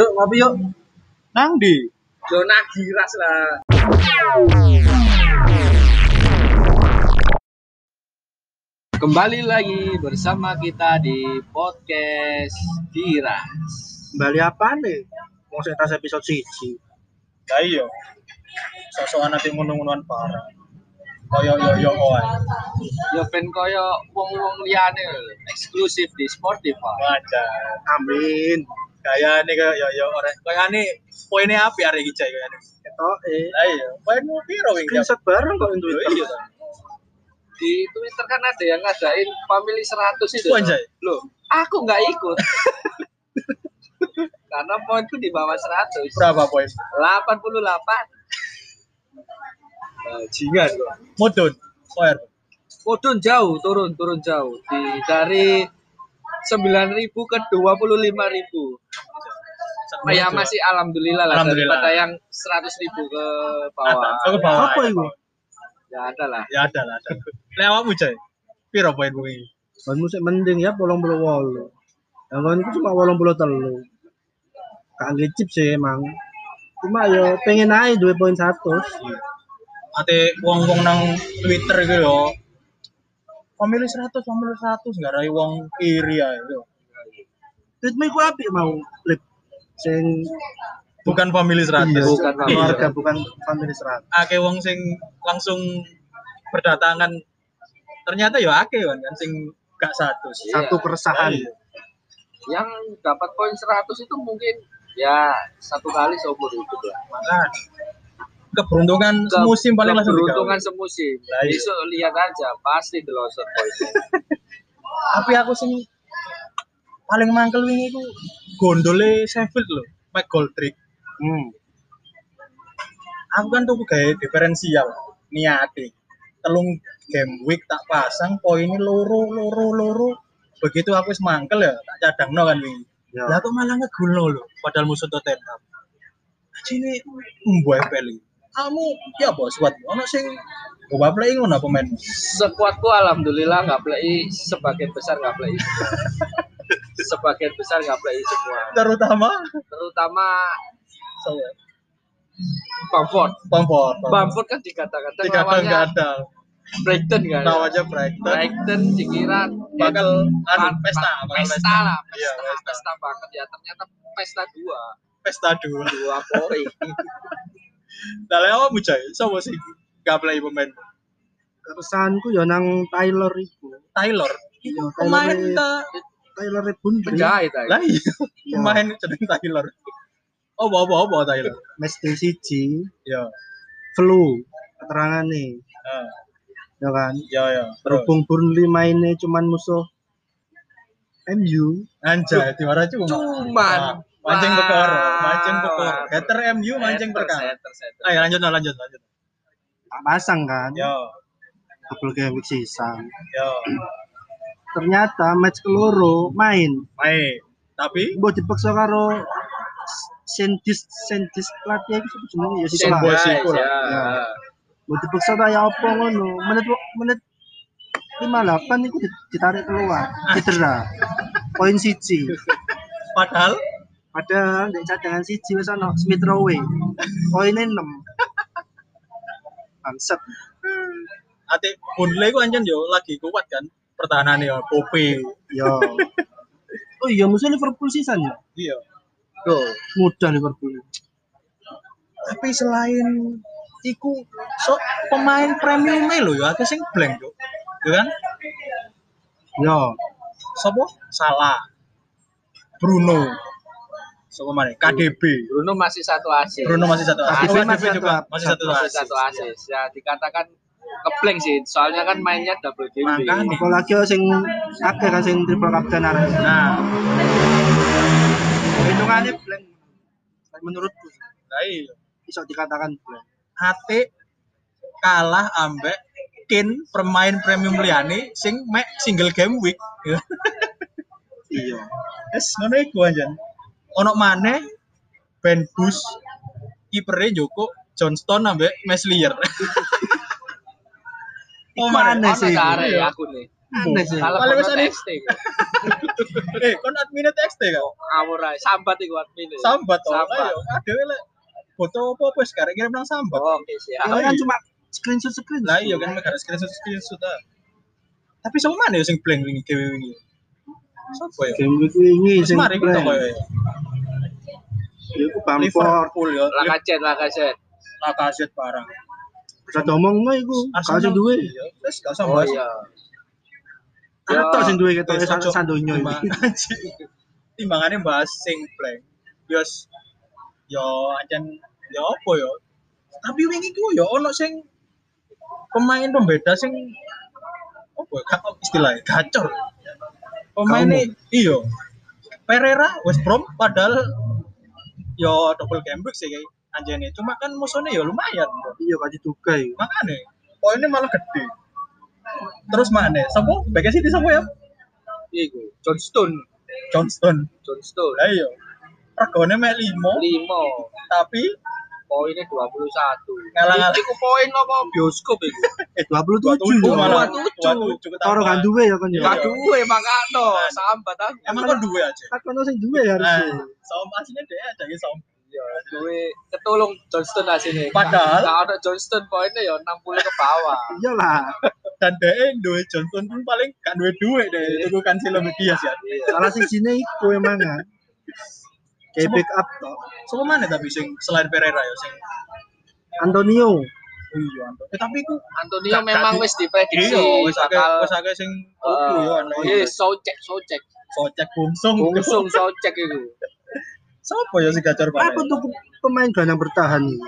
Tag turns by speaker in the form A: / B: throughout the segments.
A: Yuk ngopi yuk.
B: Nang di.
A: Zona giras lah. Kembali lagi bersama kita di podcast Giras.
B: Kembali apa nih? Mau saya tas episode siji.
C: Lah iya. Sosokan ati ngono-ngonoan parah. Kaya yo yo oe.
A: Yo ben koyo wong-wong liyane lho, eksklusif di Spotify.
C: Wajar.
B: Amin.
C: Kaya ini kaya yo yo ora. Kaya ini poinnya apa hari iki cai kaya ini.
B: Ketok eh.
C: Lah iya. Poinmu piro wingi?
B: Screenshot bareng kok itu.
C: Yo iya.
A: Di Twitter kan ada yang ngadain family 100 itu.
C: Wanjay.
A: Loh, aku nggak ikut. Karena poinku di bawah 100.
C: Berapa poin?
A: 88. Bajingan kok.
C: Mudun. Poin.
A: Mudun jauh, turun, turun jauh. Di dari 9.000 ke 25.000. Ya masih alhamdulillah lah
C: Alhamdulillah.
A: daripada yang 100.000 ke bawah.
C: Aku bawa.
B: Apa itu?
A: Ya ada lah.
C: Ya ada lah ada. Lah awakmu cai. Piro poin wingi?
B: Kan musik mending ya bolong bulu wolu. Yang kan itu cuma bolong bulu telu. Gak ngicip sih emang. Cuma yo pengen aja dua poin satu.
C: Ate wong-wong nang Twitter gitu yo. Family 100, family 100 enggak rai wong iri ae yo.
B: Ritme ku api mau lip. Sing
C: Bukan family 100.
B: iya,
A: Bukan
B: keluarga bukan family serat.
C: Ake wong sing langsung berdatangan ternyata ya ake kan sing gak satu sih.
B: Satu
A: Iya.
B: keresahan.
C: Iya.
A: Yang dapat poin 100 itu mungkin ya satu kali seumur hidup lah.
C: Maka keberuntungan
A: Ke-
C: semusim paling langsung
A: keberuntungan semusim.
C: Iya.
A: Besok lihat aja pasti delosor poin.
C: Tapi aku sing paling mangkel wingi iku gondole Sheffield lho, Mike Goldrick.
B: Hmm.
C: Aku kan tuku gawe diferensial niate. Telung game week tak pasang poinnya loro loro loro. Begitu aku wis mangkel ya tak cadangno kan wingi.
B: Ya.
C: Lah kok malah ngegulno lho padahal musuh Tottenham. Ajine mbuh peli. Kamu ya bos buat ono sing gua play ngono pemain.
A: Sekuatku alhamdulillah nggak play sebagian besar nggak play. sebagian besar nggak play semua.
C: Terutama
A: Terutama
C: so,
A: Bamford.
C: Bamford.
A: Bamford kan dikatakan
C: nggak ada.
A: Brighton kan.
C: Namanya Brighton.
A: Brighton dikira
C: Bakal anu pesta,
A: ba-
C: bakal
A: pesta
C: pesta.
A: lah,
C: Iya,
A: pesta,
C: pesta.
A: pesta banget ya. Ternyata pesta dua,
C: Pesta dua.
A: dua poin.
C: Lah lek awakmu Jay, sapa sih gak play pemain?
B: Keresahanku ya nang Taylor iku.
C: Taylor.
B: Iya,
C: Pemain ta.
B: Taylor Bundri.
A: Penjahit aja.
C: Lah iya,
B: Iya.
C: pemain jeneng Taylor. Oh, apa apa Taylor?
B: Day siji
C: Ya.
B: flu keterangane
C: Heeh.
B: ya kan
C: Ya ya.
B: Berhubung Burnley mainnya cuman musuh MU
C: anjay diwara cuma.
A: Cuman.
C: Mancing perkara, mancing perkara. Hater MU mancing perkara. Ayo lanjut no, lanjut lanjut.
B: tak pasang kan
C: Yo
B: double game week sisa
C: yo.
B: ternyata match keloro main
C: Main. Tapi
B: mbok dipaksa karo Sendis Sendis pelatih itu jenenge ya si
C: Sen
B: Kelas.
C: Boys iku lah.
B: Ya. mbok dipaksa kaya apa ngono menit menit 58 itu ditarik keluar cedera poin siji
C: padahal
B: Padahal di cadangan siji wis ana Smith Rowe. Poinnya 6. Bangsat.
C: ate Burnley ku anjen yo lagi kuat kan pertahanannya yo Pope.
B: Yo. Oh iya musuh Liverpool sisan ya.
C: Iya.
A: Tuh.
B: Mudah Liverpool.
C: tapi selain iku so pemain premium lho ya aku sing blank yo ya kan
B: Yo.
C: sopo salah Bruno sopo mana KDB
A: Bruno masih satu asis.
C: Bruno masih satu
B: KDB
C: Oh,
B: masih
C: juga
B: satu-
C: masih satu
A: masih
C: asis.
A: satu asis. Ya dikatakan ngeblank sih. Soalnya kan mainnya double game.
C: Makanya.
B: Apalagi sing akeh kan sing triple captain arek.
C: nah
B: Hitungannya blank. Menurutku
C: nah iya
B: bisa dikatakan blank.
C: ate kalah ambek kin pemain premium liane sing mek single game week ya
B: Iya.
C: Wes ngono iku anjen. Ono maneh Ben Bus kipere Joko Johnston ambek Meslier.
B: Iku
C: mana?
B: sih.
A: cara ya aku nih.
B: Aneh sih.
A: Kalau
C: wis ada-
A: TXT.
C: Eh, kon admin TXT kan?
A: Ngawur ae, sambat iku admin.
C: Sambat to.
A: Sambat.
C: Ayo, adewe lek foto apa wis karek kirim nang sambat.
A: Oke, siap.
B: Ini kan cuma screenshot screenshot.
C: Lah iya kan megara screenshot screenshot ah. Tapi sama mana ya sing blank wingi wingi? Sopo ya?
B: Game week ini
C: Wis
B: sing
C: mari kita koyo ya.
B: Iku Bamford.
C: Liverpool ya.
A: Lakajet, lakajet.
C: Lakaset barang.
B: Bisa ngomong no iku. Kalau sing duwe.
C: Iya, Wis gak usah
A: Oh
C: bahas.
A: iya.
B: Atau sing duwe ketok sandonyo iki.
C: Timbangane bahas sing blank. Yos yo ancen yo apa yo. Tapi wingi ku yo ono sing pemain pembeda sing apa ya, gak istilahnya gacor. Pemainnya iya. Pereira West Brom padahal yo double game week sih kayak anjene. Cuma kan musuhnya yo lumayan.
B: Iya kaji juga iku.
C: Makanya poinnya malah gede. Terus mana? Sapa? Backnya sih di sapa ya?
A: Iku, Johnston.
C: Johnston.
A: Johnston.
C: Lah iya. Regane mek 5
A: Limo.
C: tapi
A: Poinnya 21.
C: Ngalah-ngalah.
A: Iku poin apa bioskop iku?
B: Eh 27
C: 27
B: yo.
C: malah.
A: 27.
C: 27
B: Toro kan duwe ya kan ya.
A: Gak duwe makano, sambat aku.
C: Emang kok duwe aja?
B: Tak kono sing duwe ya
C: Nah,
B: harusnya.
C: som aslinya dia aja ya som.
A: Iya, duwe ketulung Johnston asine.
C: Padahal-
A: Gak ada Johnston poinnya ya 60 ke bawah.
B: Iyalah.
C: Dan dia duwe Johnston pun paling gak duwe duwe deh. Itu kan silo media sih.
A: Iya.
B: Salah sing sini iku emang kan. Kayak
C: Semua-
B: backup toh.
C: Sama mana tapi sing selain Pereira ya sing
B: Antonio.
C: Oh iya, Anto. Eh, tapi ku
A: Antonio
C: Gak-
A: memang wis diprediksi
C: iya wis akeh wis akeh sing ya
A: eh
C: iki.
A: socek socek
C: Socek bungsung.
A: bungsung socek itu
C: Sopo ya si gacor banget?
B: tuh pemain gelandang bertahan ini?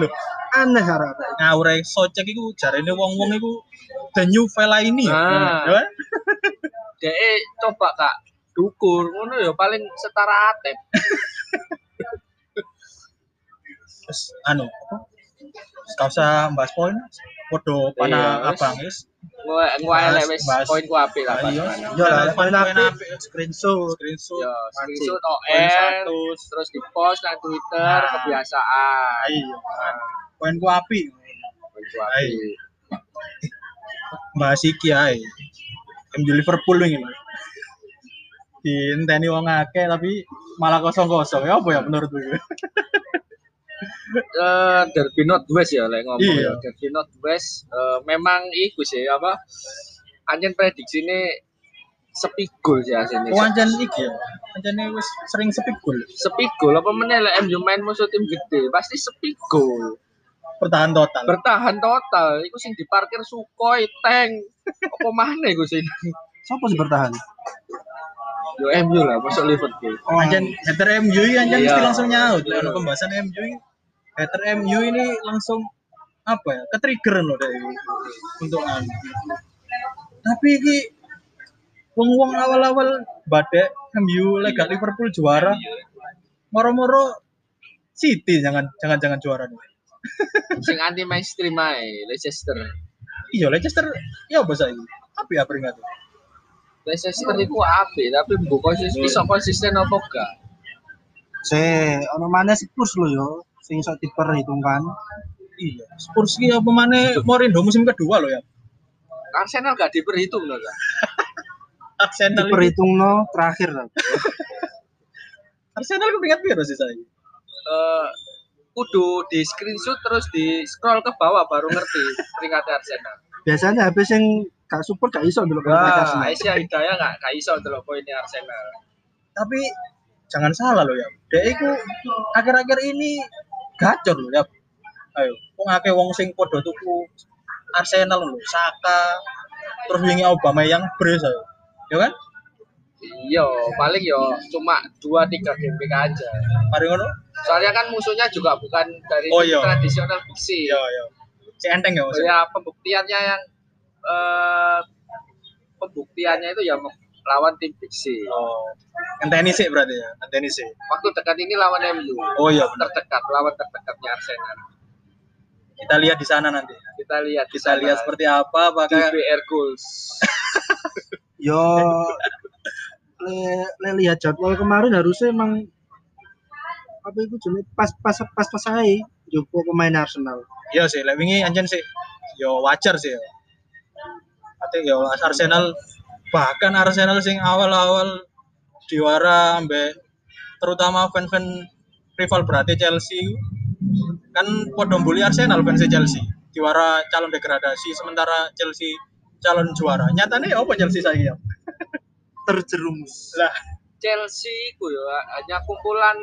C: Loh,
B: Aneh harap.
C: ngawure socek iku jarene wong-wong iku the new Fellaini.
A: Ah.
C: Ya kan?
A: DE coba kak dukur ngono ya paling setara atep
C: Terus anu apa? Gak usah bahas poin. Podo panah
A: Iya, wis.
C: abang wis.
A: gue gue elek wis poin ku apik lah
C: Ah, iya.
A: mana.
B: Iya lah, poin apik.
C: apik.
B: Screenshot.
C: Screenshot.
A: ya
C: Mati.
A: screenshot
C: satu.
A: terus di post nang Twitter
C: Nah.
A: kebiasaan
C: Iya. Poin ku api.
A: Poin ku apik.
C: Bahas iki ae. MU Liverpool wingi lho. Dienteni wong akeh tapi malah kosong-kosong. Ya apa ya menurut gue?
A: Eh, Derby Northwest ya lek ngomong
C: Iya.
A: ya. Derby Northwest eh, memang iku sih apa anjen prediksi ini sepi gol sih asine.
C: Oh, anjen iki ya. Anjene wis sering sepi gol.
A: Sepi gol apa meneh lek MU main musuh tim gede pasti sepi gol.
C: Bertahan total.
A: Bertahan total iku sing diparkir Sukhoi, tank. Apa maneh iku sing
B: Siapa sih bertahan?
A: Yo MU lah masuk Liverpool.
C: Oh, anjen hater MU ini anjen
A: Iya.
C: mesti langsung nyaut.
A: Iya.
C: Kalau pembahasan MU ini hater MU ini langsung apa ya? Ke-trigger loh dari untuk anu. Tapi ini wong-wong awal-awal badai MU lega Liverpool juara. Moro-moro City jangan jangan jangan juara nih.
A: Sing anti mainstream ae Leicester.
C: Iya Leicester ya apa saya? Apa ya peringatan?
A: Leicester iku apik tapi mbok konsisten iso konsisten apa gak?
B: Se, ono mana Spurs lo yo, sing iso diperhitungkan.
C: Iya. Spurs ini apa mana Morindo musim kedua loh ya.
A: Arsenal gak diperhitung loh kan?
C: Arsenal
B: Diperhitung no terakhir lah.
C: Arsenal itu peringkat biru sih saya.
A: Eh kudu di screenshot terus di scroll ke bawah baru ngerti peringkat Arsenal.
B: Biasanya habis yang gak support gak iso dulu
A: Wah, Aisyah Hidayah gak gak iso delok poinnya Arsenal.
C: Tapi jangan salah loh ya. Dia itu akhir-akhir ini gacor loh ya. Ayo, wong akeh wong sing podo tuku Arsenal loh, Saka, terus wingi Obama yang bres ayo. Ya kan?
A: Iya, paling yo cuma 2 3 game aja.
C: Mari ngono.
A: Soalnya kan musuhnya juga bukan dari
C: Oh, iya.
A: tradisional besi.
C: Iya, iya. Si enteng ya maksudnya.
A: Ya pembuktiannya yang eh pembuktiannya itu ya lawan tim besi.
C: Oh. Enteni sih berarti ya. Enteni sih.
A: Waktu dekat ini lawan MU.
C: Oh iya benar.
A: Terdekat lawan terdekatnya Arsenal.
C: Kita lihat di sana nanti.
A: Kita lihat di
C: Kita
A: sana.
C: lihat seperti apa apakah
A: DBR goals.
B: Yo, le, le lihat jadwal kemarin harusnya emang apa itu jenis pas pas pas pas saya Joko pemain Arsenal.
C: Iya sih, lek wingi anjen sih yo wajar sih. ya. Ate ya Arsenal bahkan Arsenal sing awal-awal juara ambek terutama fan-fan rival berarti Chelsea kan podo mbuli Arsenal fans Chelsea juara calon degradasi sementara Chelsea calon juara nyatanya ya apa Chelsea saya
B: Terjerumus.
C: lah
A: Chelsea ku ya hanya kumpulan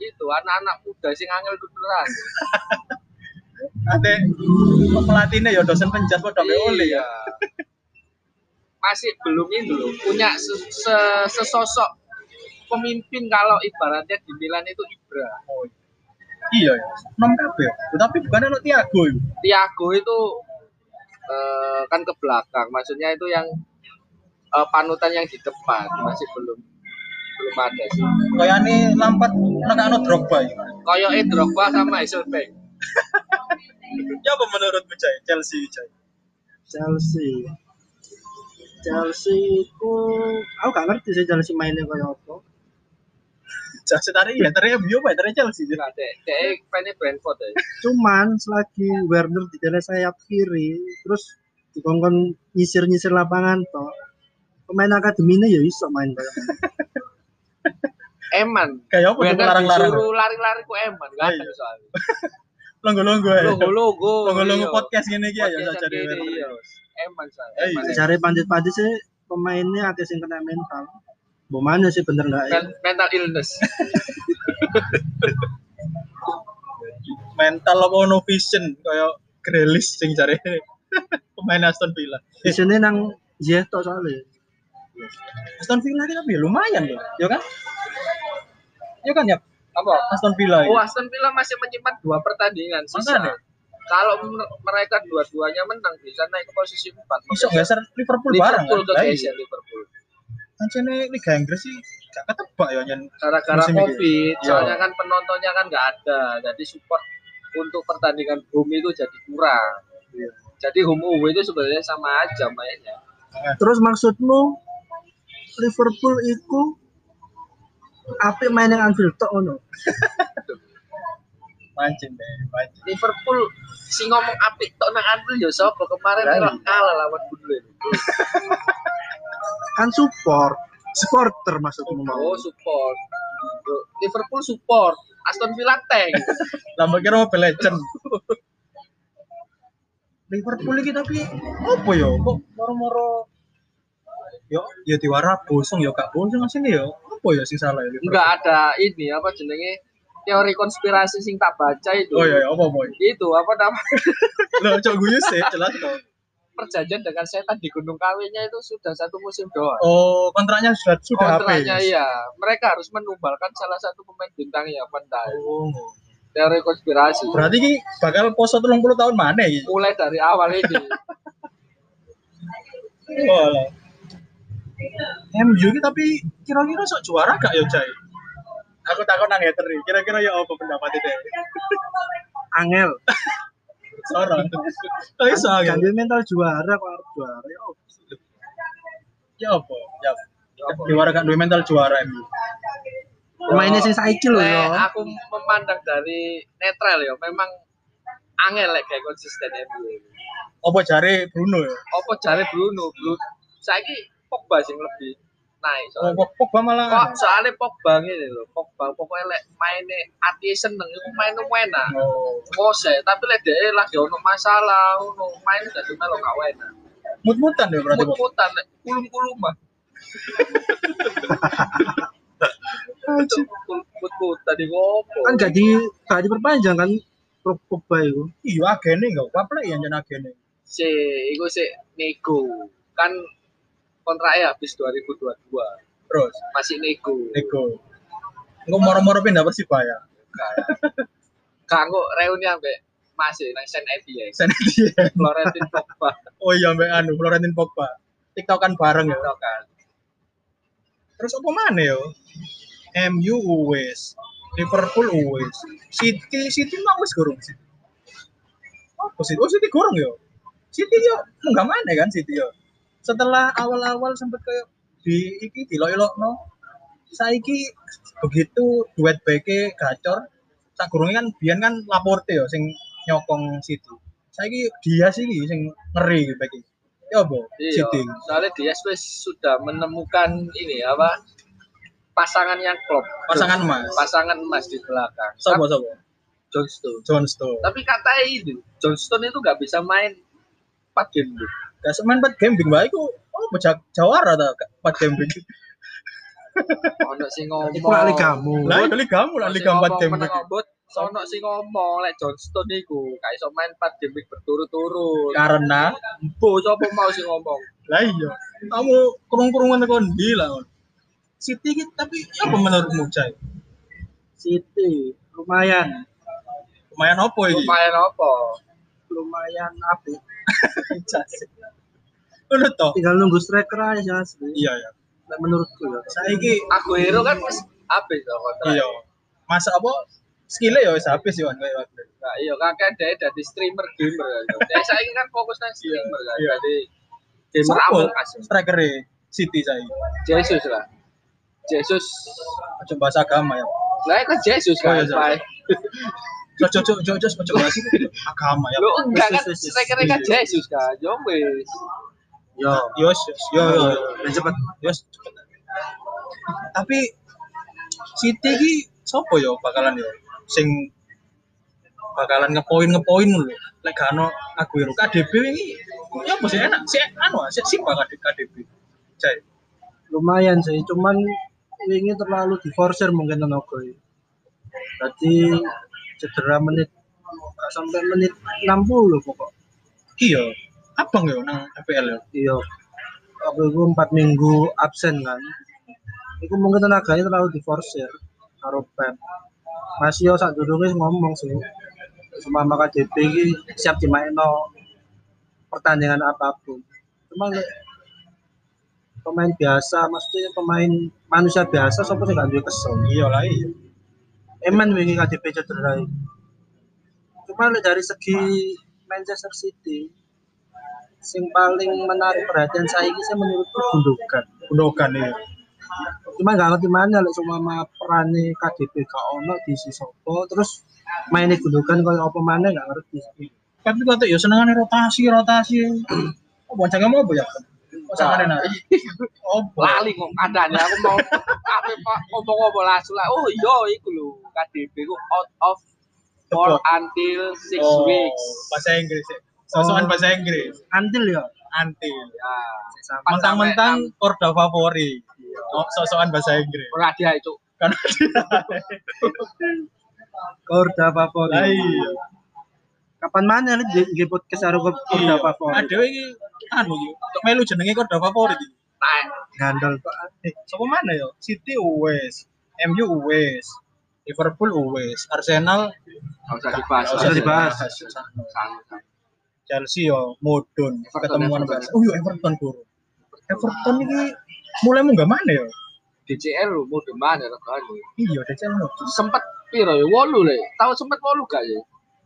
A: itu anak-anak muda sing angel tuturan.
C: ate pelatihnya ya dosen penjas kok
A: Iya.
C: oleh ya
A: Masih belum itu loh, punya se- se- sesosok pemimpin kalau ibaratnya di Milan itu Ibra.
C: Oh, iya ya enam kabeh tapi bukan ono Thiago itu
A: Thiago itu eh, kan ke belakang, maksudnya itu yang eh, panutan yang di depan masih belum belum ada sih.
C: kayak ini lampat nekakno Drogba ya
A: Koyoke Drogba sama Hasselbank.
C: ya apa menurutmu Jai Chelsea Jai
B: Chelsea. Chelsea ku aku gak ngerti sih Chelsea mainnya kayak apa.
C: Chelsea tadi ya tadi MU apa tadi Chelsea sih
A: dek, dek, pennya Brentford ya.
B: Cuman selagi Werner di sayap kiri, terus dikongkon nyisir-nyisir lapangan toh. Pemain akademinya ya iso main kayak gitu.
A: Eman.
C: kayak apa larang-larang
A: lari-lari ku Eman, gak
C: Oh, iya.
A: soalnya.
C: longgo-longgo ya
A: Logo-logo.
C: longgo-longgo
A: iya.
C: podcast gini ya ya jadi
A: yang gini, iya. Eman soalnya.
C: Eh,
A: Eman.
C: iya.
B: Cari pandit-pandit sih pemainnya akeh sing kena mental. Bomanya sih bener nggak ya?
A: Men- mental illness.
C: mental apa no vision kayak Grealish sing cari pemain Aston Villa
B: Di sini nang Ziyech tok soalnya.
C: Aston Villa ya lumayan loh ya kan ya kan ya
A: Apa?
C: Aston Villa
A: Oh,
C: ini.
A: Aston Villa masih menyimpan dua pertandingan sisa.
C: Makanya.
A: Kalau mer- mereka dua-duanya menang bisa naik ke posisi 4.
C: bisa geser Liverpool bareng
A: Liverpool
C: kan Lah, iya.
A: Liverpool.
C: Ancene Liga Inggris sih gak ketebak ya nyen
A: Gara-gara
C: ini.
A: Covid,
C: Iya.
A: soalnya kan penontonnya kan nggak ada. Jadi support untuk pertandingan home itu jadi kurang.
C: Iya.
A: Jadi home away itu sebenarnya sama aja mainnya.
B: Terus maksudmu Liverpool itu apa main yang Anfield tok ngono?
C: mancing deh mancing
A: Liverpool si ngomong apik tok nang Anfield ya sapa kemarin
C: Berani.
A: melok kalah lawan Burnley.
B: Kan support, supporter maksudmu mau.
A: Oh, support. Liverpool support, Aston Villa tank.
C: lama kira Mobile Legend Liverpool iki tapi apa ya kok moro-moro yo ya diwara bosong ya gak bosong asine ya apa ya sing salah ya?
A: Enggak ada ini apa jenenge teori konspirasi sing tak baca itu.
C: oh iya iya apa boy
A: Itu apa namanya
C: lo cok gue sih jelas kok
A: perjanjian dengan setan di Gunung Kawinnya itu sudah satu musim doang.
C: oh kontraknya sudah sudah
A: Kontraknya
C: habis
A: iya, mereka harus menumbalkan salah satu pemain bintangnya Pandai.
C: oh
A: Teori konspirasi.
C: berarti ki bakal poso 30 tahun mana ya
A: Mulai dari awal ini.
C: Walah. MU ki tapi kira-kira sok juara gak ya Jai? Aku takut nang hater nih. Kira-kira ya apa pendapat itu?
B: Angel.
C: Sorong. Kok iso
B: Kan
C: angel?
B: dia mental juara kok harus juara. Ya apa?
C: Ya apa? Ya. Juara kan dua mental juara MU.
B: Pemainnya sing saiki lho ya.
A: aku memandang dari netral ya, memang angel lek kayak konsisten MU.
C: Apa jare Bruno ya?
A: Apa jare Bruno? Bruno saiki Pogba sing lebih naik
C: Oh,
A: soalnya.
C: Pog- Pogba malah
A: Kok soalnya Pogba ngene lho, Pogba pokoknya lek maine ati seneng iku maine enak.
C: Oh,
A: Ngose, tapi lek dhek lagi ono masalah, ono main dadi melo gak enak.
C: mut-mutan ya berarti.
A: Mut-mutan lek kulum-kulum Mut-mutan di?
B: Kan gak di gak diperpanjang kan Pogba itu.
C: Iya, agene enggak apa ya jan agene.
A: si iku si nego. Kan kontraknya habis 2022.
C: Terus
A: Masih nego.
C: Nego. Engko moro-moro pindah Persibaya.
A: Kanggo reuni ambek masih nang Sen ya.
C: Sen dia.
A: Florentin Pogba
C: Oh iya, mbak anu Florentin Pogba. TikTokan bareng ya.
A: itu kan.
C: Terus apa mana yo? MU uwes, Liverpool uwes, City City mah wis gorong sih. Apa sih? Oh City gorong yo. City yo enggak mana kan City yo. Setelah awal-awal sempat kayak di iki dilok no. Saiki begitu duet beke gacor. Tak kan biyen kan Laporte yo sing nyokong City. Saiki dia sih sing ngeri beke. Ya apa?
A: Iya.
C: Siti.
A: Soalnya dia sudah menemukan ini apa pasangan yang klop.
C: Pasangan emas.
A: Pasangan emas di belakang.
C: Sopo sopo?
A: John Stone.
C: John Stones.
A: Tapi katanya itu John Stone itu nggak bisa main 4 game.
C: Gak semain 4 game bing bae iku oh bejak jawara ta 4 game bing.
A: Ono sing ngomong.
B: Iku lali kamu.
C: Lah kali kamu lah liga 4 game bing.
A: Ngobot, ono sing ngomong lek John Stone iku gak iso main 4 game berturut-turut.
C: Karena
A: Bo sapa mau sing ngomong?
C: lah iya. Kamu kurung-kurungan tekan ndi lah. City tapi ya apa menurutmu Cai?
B: City lumayan,
C: Lumayan opo iki?
A: Lumayan apa?
B: lumayan apik.
C: Ngono to.
B: Tinggal nunggu striker aja sih.
C: Iya ya.
B: Nek menurutku ya.
C: Saiki
A: Aguero kan wis habis to kontrak.
C: iya. Masa apa? Skillnya ya wis habis ya.
A: Nah, iya kakek dia dari streamer gamer kan. Dia saiki kan fokus nang streamer kan.
C: Iya.
A: Jadi gamer Us.
C: striker City saya.
A: Jesus lah. Jesus.
C: Aja bahasa agama ya.
A: Lah kan Jesus
C: Oh,
A: kan.
C: iya,
A: Pak.
C: Jojo jojo jojo jojo bahasa agama ya.
A: Lo enggak kan striker kan Jesus kan. Yo wis.
B: Yo,
C: yo yo. yo.
B: yang cepet.
C: Yos. Tapi City ki sopo yo bakalan yo sing bakalan ngepoin ngepoin lho. Lek gak ono Aguero KDB ini ya sih enak sih anu sih simpel KDB. Cai.
B: Lumayan sih, cuman ini terlalu diforsir mungkin tenaga. Jadi cedera menit sampai menit 60 pokok.
C: Iya. Abang yo nang FPL yo.
B: Iya. Aku itu empat minggu absen kan. Itu mungkin tenaganya terlalu diforsir karo Pep. Masih yo sak durunge ngomong sih. Cuma maka DP ini siap dimainno pertandingan apa pun. Cuma pemain biasa, maksudnya pemain manusia biasa, siapa sih gak duwe kesel.
C: Iya lah iya.
B: Eman wingi KDP cedera. Cuma dari segi Manchester City sing paling menarik perhatian saya ini saya menurutku Gundogan.
C: Gundogan iya.
B: Cuma nggak ngerti mana lek cuma ma perane KDP gak ono di Sopo terus mainnya Gundogan kalau apa mana nggak ngerti.
C: Tapi kata ya senengane rotasi rotasi. Oh, boncengnya mau apa ya? Oh, nak. Oh,
A: Lali kok kadane aku mau apa Pak ngomong-ngomong langsung lah. Oh iya iku lho KDB ku out of for until six
C: Oh,
A: weeks.
C: Bahasa Inggris. ya. Sosokan
B: Oh.
C: bahasa Inggris.
B: Antil ya.
C: Antil.
A: Ya.
C: Mentang-mentang Korda favori. Oh, sosokan bahasa Inggris.
A: Ora dia itu.
C: Karena
B: Korda
C: Lah
B: favorit.
C: iya.
B: Kapan mana nih di, di podcast karo Korda
C: Iya.
B: favorit?
C: Adewe iki anu iki. Untuk melu jenenge Korda favorit iki.
A: Nah,
B: Gandol Pak.
C: Eh, sapa mana ya? City uwes, MU uwes, Liverpool uwes, Arsenal
A: nggak usah dibahas.
C: nggak
B: usah dibahas.
C: Chelsea yo mudun
A: Everton,
C: ketemuan
A: Everton.
C: Barca. Oh iya Everton guru. Everton ini mulai munggah mana ya?
A: DCL lu mau di mana regane?
C: Iya, dia channel.
A: Sempet piro ya? Wolu le. Tahu sempet wolu gak ya?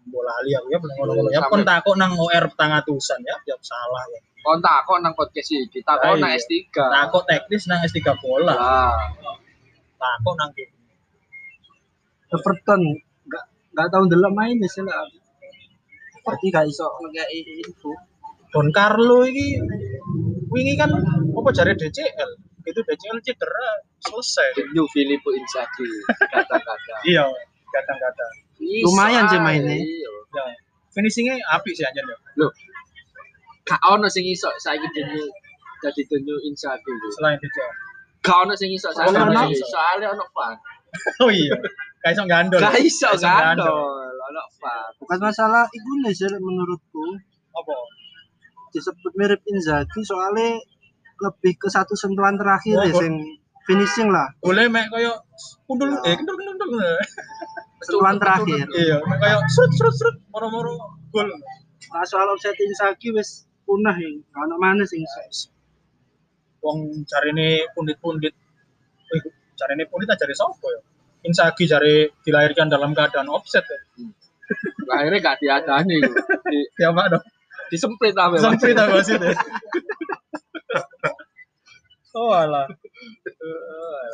C: Bola ali aku ya belum ngono ya.
A: Sampai-
C: Kon takok nang OR tangatusan ya, ya salah ya.
A: Kon takok nang podcast iki, takok nang
C: iya.
A: S3.
C: Takok teknis nang S3 bola.
A: Lah,
C: Takok nang
B: Everton nggak nggak tahu delok main sih lah. Berarti gak iso ngekei info.
C: Don Carlo ini wingi kan apa jare DCL? Itu DCL cedera selesai.
A: new Filippo Inzaghi kata-kata.
C: Iya, kata-kata.
B: Lumayan sih mainnya.
A: Iya.
C: Ya. Finishingnya apik sih aja ya.
A: Loh. Gak ono sing iso saiki dene dadi the new Inzaghi.
C: Selain DCL.
A: Gak ono sing iso soalnya ono fan.
C: Oh iya. Kayak iso gandol.
A: Gak iso
C: Gak iso gandol.
A: ono fan.
B: Bukan masalah iku sih menurutku
C: Apa?
B: disebut mirip Inzaghi soalnya lebih ke satu sentuhan terakhir
C: Oh,
B: ya
C: kok-
B: sing finishing lah
C: Boleh mek koyo kundul eh kundul kundul kundul.
B: sentuhan terakhir
C: Iya, mek koyo serut serut serut moro-moro gol.
B: nah soal offset Inzaghi wis punah ya ono mana sing iso.
C: Wong jarine pundit-pundit. Wih, jarine pundit aja dari sapa ya? Insagi jare dilahirkan dalam keadaan offset ya.
A: Akhirnya gak diadani. Di,
C: Ya Pak dong.
A: disemprit apa?
C: Semprit aku wasit ya. Oh alah.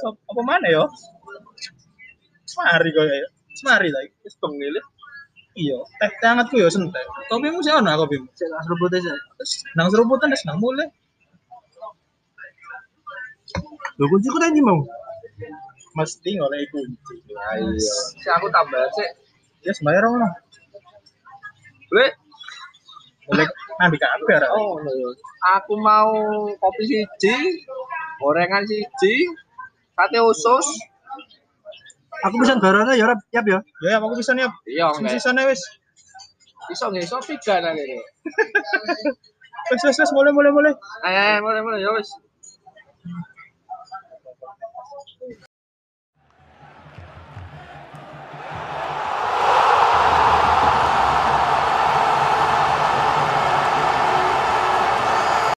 C: So, apa mana yo? Semari kok ya. Semari lagi.
A: Wis pengilih.
C: Iya, teh teh hangatku ya sentek. Kopimu sih ono kopimu.
B: Cek lah seruput aja.
C: Nang seruputan wis nang mulai.
B: Lho kunci ku tadi mau.
C: Mesti oleh kunci.
A: Ayo. Si aku tambah sih.
C: Ya sembayar ono.
A: Le,
C: Oleh nang di kabar.
A: oh, lho. aku mau kopi siji, gorengan siji, sate usus.
B: Aku pesan barangnya ya Rap, yap ya.
C: Ya aku bisa nih.
A: Iya, enggak.
C: sisane wis.
A: Iso nggih, iso tiga nang kene.
C: Wis wis wis mulai mulai mulai.
A: Ayo, ayo, mulai mulai ya wis.